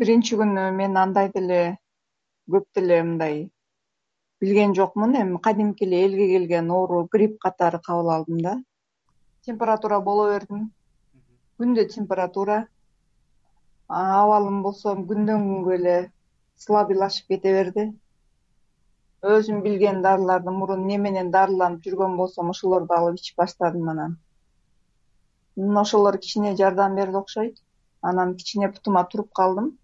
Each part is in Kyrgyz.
биринчи күнү мен андай деле көп деле мындай билген жокмун. Эми кадимки эле элге келген оору грипп катары кабыл алдым да. Температура боло бердим. Күндө температура. Абалым болсо күндөн күнгө эле слабыйлашып кете берди. Өзүм билген дарыларды мурун эмне менен дарыланып жүргөн болсом ошолорду алып ичип баштадым анан. Ошолор кичине жардам берди окшойт. Анан кичине бутума туруп калдым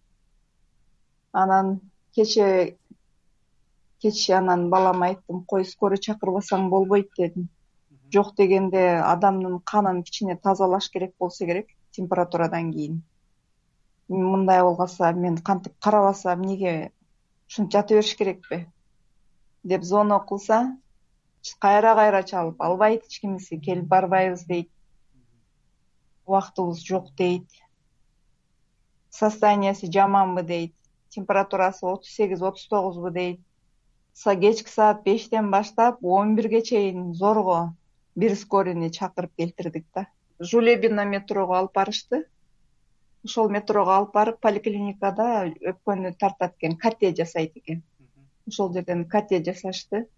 анан кечээ кеч анан балама айттым кой скорый чакырбасаң болбойт дедим. Жок дегенде адамдын канын кичине тазалаш керек болсо керек температурадан кийин. Мындай болуп мен кантип карабасам эмнеге ушинтип жата бериш керекпи? Деп звонок кылса кайра кайра чалып албайт эч кимиси келип барбайбыз дейт. Убактыбыз жок дейт. Состояниясы жаманбы? дейт температурасы отуз сегиз отуз тогузбу дейт. Кечки саат бештен баштап он бирге чейин зорго бир скорыйни чакырып келтирдик да. Жулебино метрого алып барышты. Ошол метрого алып барып поликлиникада өпкөнү тартат экен кате жасайт экен. Ошол жерден кате жасашты.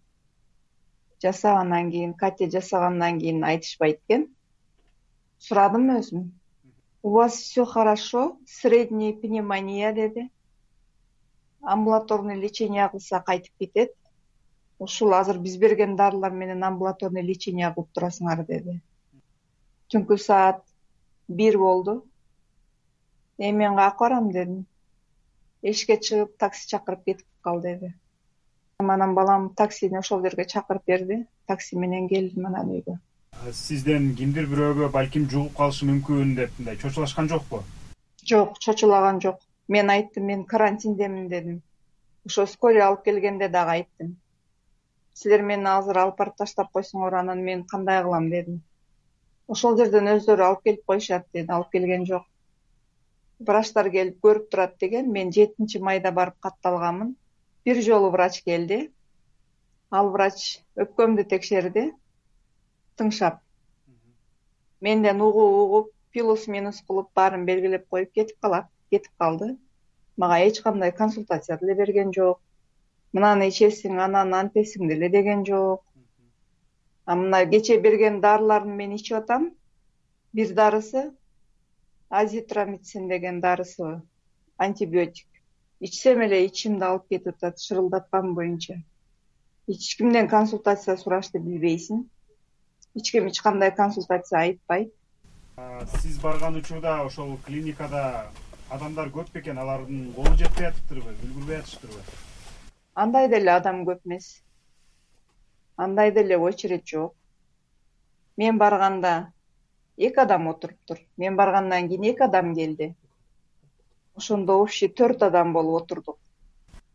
Жасагандан кийин кате жасагандан кийин айтышпайт экен. Сурадым өзүм. У вас все хорошо? Средняя пневмония деди амбулаторный лечение кылса кайтып кетет. Ушул азыр биз берген дарылар менен амбулаторный лечение кылып турасыңар деди. Түнкү саат бир болду. Эми мен каякка барам дедим. Эшикке чыгып такси чакырып кетип кал деди. Анан балам таксини ошол жерге чакырып берди. Такси менен келдим анан үйгө сизден кимдир бирөөгө балким жугуп калышы мүмкүн деп мындай чочулашкан жокпу? Жок чочулаган жок мен айттым мен карантиндемин дедим. Ошо скорый алып келгенде дагы айттым. Силер мени азыр алып барып таштап койсоңор анан мен кандай кылам дедим. Ошол жерден өздөрү алып келип коюшат деди алып келген жок. Врачтар келип көрүп турат деген мен жетинчи майда барып катталганмын. Бир жолу врач келди. Ал врач өпкөмдү текшерди тыңшап. Менден угуп угуп плюс минус кылып баарын белгилеп коюп кетип калат кетип калды. Мага эч кандай консультация деле берген жок. Мынаны ичесиң анан антесиң деле деген жок. А мына кечээ берген дарыларын мен ичип атам. Бир дарысы азитромицин деген дарысы антибиотик. Ичсем эле ичимди алып кетип атат шырылдаткан боюнча. Эч кимден консультация сурашты билбейсиң. Эч ким эч кандай консультация айтпайт. Сиз барган учурда ошол клиникада адамдар көп бекен алардын колу жетпей атыптырбы үлгүрбөй атышыптырбы андай деле адам көп эмес. Андай деле очередь жок. Мен барганда эки адам отуруптур. Мен баргандан кийин эки адам келди. Ошондо общий төрт адам болуп отурдук.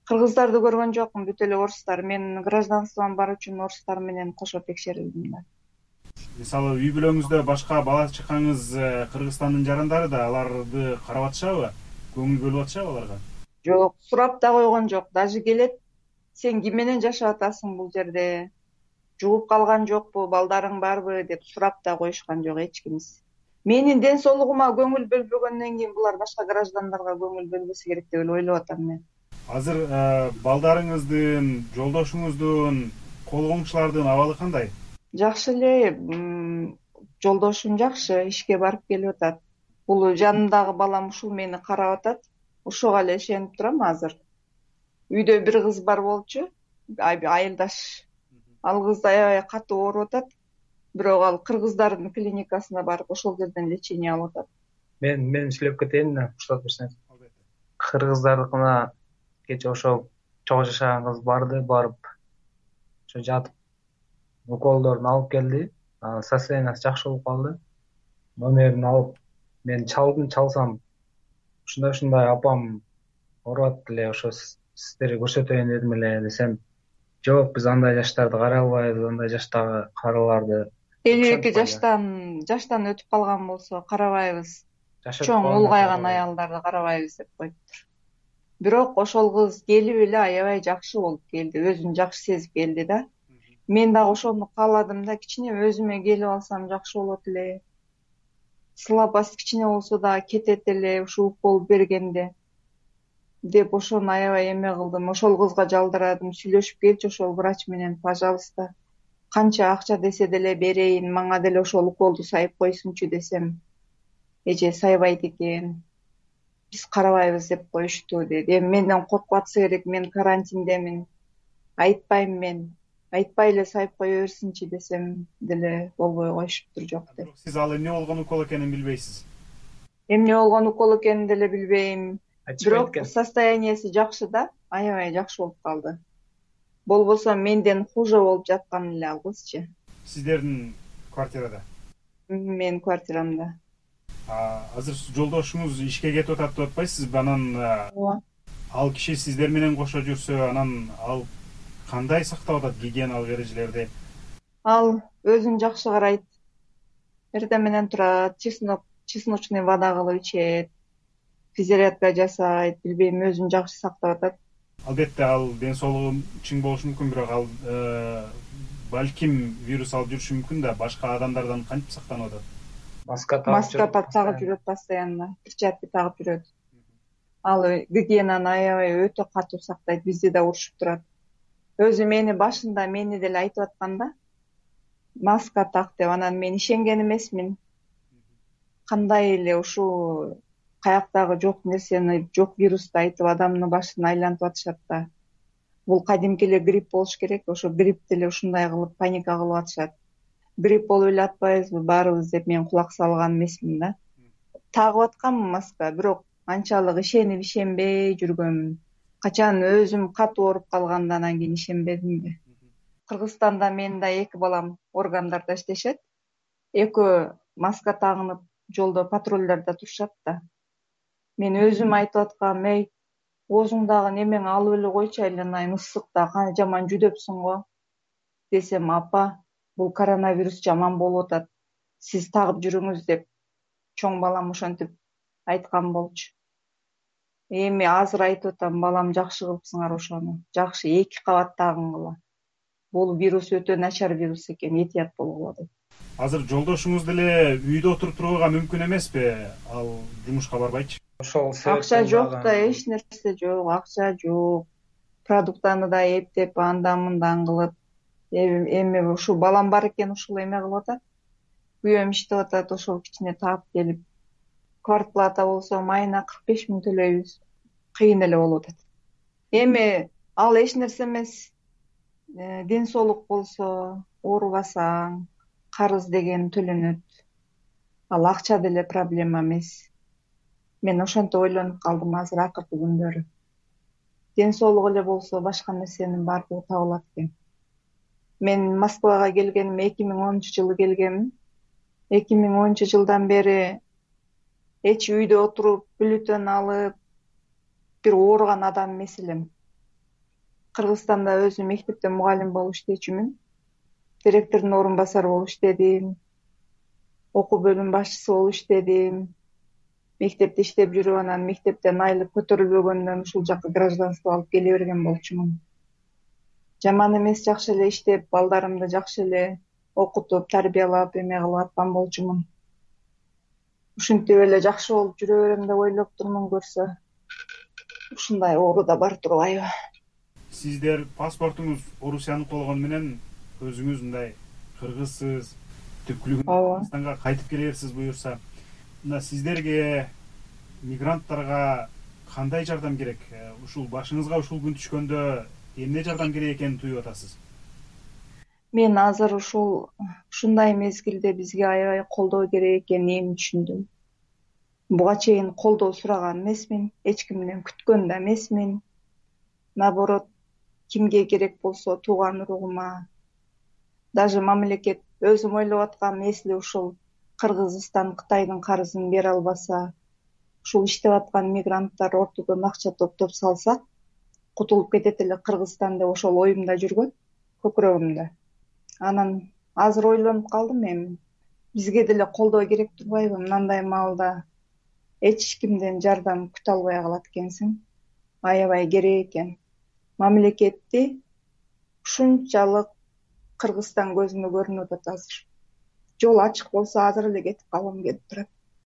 Кыргыздарды көргөн жокмун бүт эле орустар. Мен гражданством бар үчүн орустар менен кошо текшерилдим да мисалы үй бүлөңүздө башка бала чакаңыз э, кыргызстандын жарандары да аларды карап атышабы? Көңүл бөлүп атышабы аларга? Жок сурап да койгон жок. Даже келет сен ким менен жашап атасың бул жерде? Жугуп калган жокпу балдарың барбы деп сурап да коюшкан жок эч кимиси менин ден соолугума көңүл бөлбөгөндөн кийин булар башка граждандарга көңүл бөлбөсө керек деп эле ойлоп атам мен. Азыр э, балдарыңыздын жолдошуңуздун кол коңшулардын абалы кандай жакшы эле жолдошум жакшы ишке барып келип атат. Бул жанымдагы балам ушул мени карап атат. Ошого эле ишенип турам азыр. Үйдө бир кыз бар болчу айылдаш. Ал кыз аябай катуу ооруп атат. Бирок ал кыргыздардын клиникасына барып ошол жерден лечение алып атат. Мен мен сүйлөп кетейин да уруксат берсеңиз кыргыздардыкына кечээ ошол чогуу жашаган кыз барды барып ошо жатып уколдорун алып келди. Анан состояниясы жакшы болуп калды. Номерин алып мен чалдым чалсам ушундай ушундай апам ооруп атат эле ошо сиздерге көрсөтөйүн дедим эле десем жок биз андай жаштарды карай албайбыз андай жаштагы карыларды элүү эки жаштан жаштан өтүп калган болсо карабайбыз. Чоң улгайган аялдарды карабайбыз деп коюптур бирок ошол кыз келип эле аябай жакшы болуп келди өзүн жакшы сезип келди да мен дагы ошону кааладым да кичине өзүмө келип алсам жакшы болот эле. Слабость кичине болсо дагы кетет эле ушу укол бергенде. Деп ошону аябай эме кылдым. Ошол кызга жалдырадым сүйлөшүп келчи ошол врач менен пожалуйста. Канча акча десе деле берейин мага деле ошол уколду сайып койсунчу десем эже сайбайт экен. Биз карабайбыз деп коюшту деди. Эми менден коркуп атса керек мен карантиндемин айтпайм мен айтпай эле сайып кое берсинчи десем деле болбой коюшуптур жок деп. Сиз ал эмне болгон укол экенин билбейсиз? Эмне болгон укол экенин деле билбейм. Бирок экен состоянияси жакшы да аябай жакшы болуп калды. Болбосо менден хуже болуп жаткан эле ал кызчы сиздердин квартирада? Менин квартирамда. Азыр жолдошуңуз ишке кетип атат деп атпайсызбы анан ооба. ал киши сиздер менен кошо жүрсө анан ал кандай сактап атат гигиеналык эрежелерди ал өзүн жакшы карайт. Эртең менен турат чесночный вода кылып ичет физзарядка жасайт билбейм өзүн жакшы сактап атат. Албетте ал ден соолугу чың болушу мүмкүн бирок ал э, балким вирус алып жүрүшү мүмкүн да башка адамдардан кантип сактанып атат? Маска тагып маска тагып жүрөт постоянно. Перчатка тагып жүрөт. Ал гигиенаны аябай өтө катуу сактайт бизди да урушуп турат өзү мени башында мени деле айтып аткан да. Маска так деп анан мен ишенген эмесмин. Кандай эле ушул каяктагы жок нерсени жок вирусту айтып адамдын башын айлантып атышат да. Бул кадимки эле грипп болуш керек ошо грипп деле ушундай кылып паника кылып атышат. Грипп болуп эле атпайбызбы баарыбыз деп мен кулак салган эмесмин да. Тагып атканмын маска бирок анчалык ишенип ишенбей жүргөнмүн качан өзүм катуу ооруп калганда анан кийин ишенбедим да кыргызстанда менин да эки балам органдарда иштешет. Экөө маска тагынып жолдо патрульдерде турушат да. Мен өзүм айтып аткам эй оозуңдагы немең алып эле койчу айланайын ысыкта жаман жүдөпсүң го? Десем апа бул коронавирус жаман болуп атат. Сиз тагып жүрүңүз деп чоң балам ошентип айткан болчу эми азыр айтып атам балам жакшы кылыпсыңар ошону. Жакшы эки кабат тагынгыла бул вирус өтө начар вирус экен этият болгула деп азыр жолдошуңуз деле үйдө отуруп турууга мүмкүн эмеспи? Ал жумушка барбайчы. Ошол акча жок да эч нерсе жок акча жок. Продуктаны да эптеп андан мындан кылып эми ушул балам бар экен ушул эме кылып атат. Күйөөм иштеп атат ошол кичине таап келип квартплата болсо майына кырк беш миң төлөйбүз. Кыйын эле болуп атат. Эми ал эч нерсе эмес. Э, ден соолук болсо оорубасаң карыз деген төлөнөт. Ал акча деле проблема эмес. Мен ошентип ойлонуп калдым азыр акыркы күндөрү. Ден соолук эле болсо башка нерсенин баардыгы табылат экен. Мен москвага келгеним эки миң онунчу жылы келгенмин эки миң онунчу жылдан бери эч үйдө отуруп бюллетень алып бир ооруган адам эмес элем. Кыргызстанда өзүм мектепте мугалим болуп иштечүмүн директордун орун басары болуп иштедим окуу бөлүм башчысы болуп иштедим мектепте иштеп жүрүп анан мектептен айлык көтөрүлбөгөндөн ушул жака гражданство алып келе берген болчумун. Жаман эмес жакшы эле иштеп балдарымды жакшы эле окутуп тарбиялап эме кылып аткан болчумун ушинтип эле жакшы болуп жүрө берем деп ойлоптурмун көрсө. Ушундай оору да бар турбайбы. Сиздер паспортуңуз орусияныкы болгону менен өзүңүз мындай кыргызсыз түпкүлүгү ооба. Кыргызстанга кайтып келе берсиз буюрса мына сиздерге мигранттарга кандай жардам керек? Э, ушул башыңызга ушул күн түшкөндө эмне жардам керек экенин туюп атасыз мен азыр ушул ушундай мезгилде бизге аябай колдоо керек экенин түшүндүм. Буга чейин колдоо сураган эмесмин эч кимден күткөн да эмесмин. Наоборот кимге керек болсо тууган уругума даже мамлекет өзүм ойлоп аткам если ушул кыргызстан кытайдын карызын бере албаса ушул иштеп аткан мигранттар ортодон акча топтоп салсак кутулуп кетет эле кыргызстан деп ошол оюмда жүргөн көкүрөгүмдө анан азыр ойлонуп калдым эми. Бизге деле колдоо керек турбайбы? Мындай маалда эч кимден жардам күтө албай калат экенсиң. Аябай керек экен. Мамлекетти ушунчалык кыргызстан көзүмө көрүнүп атат азыр жол ачык болсо азыр эле кетип калгым келип турат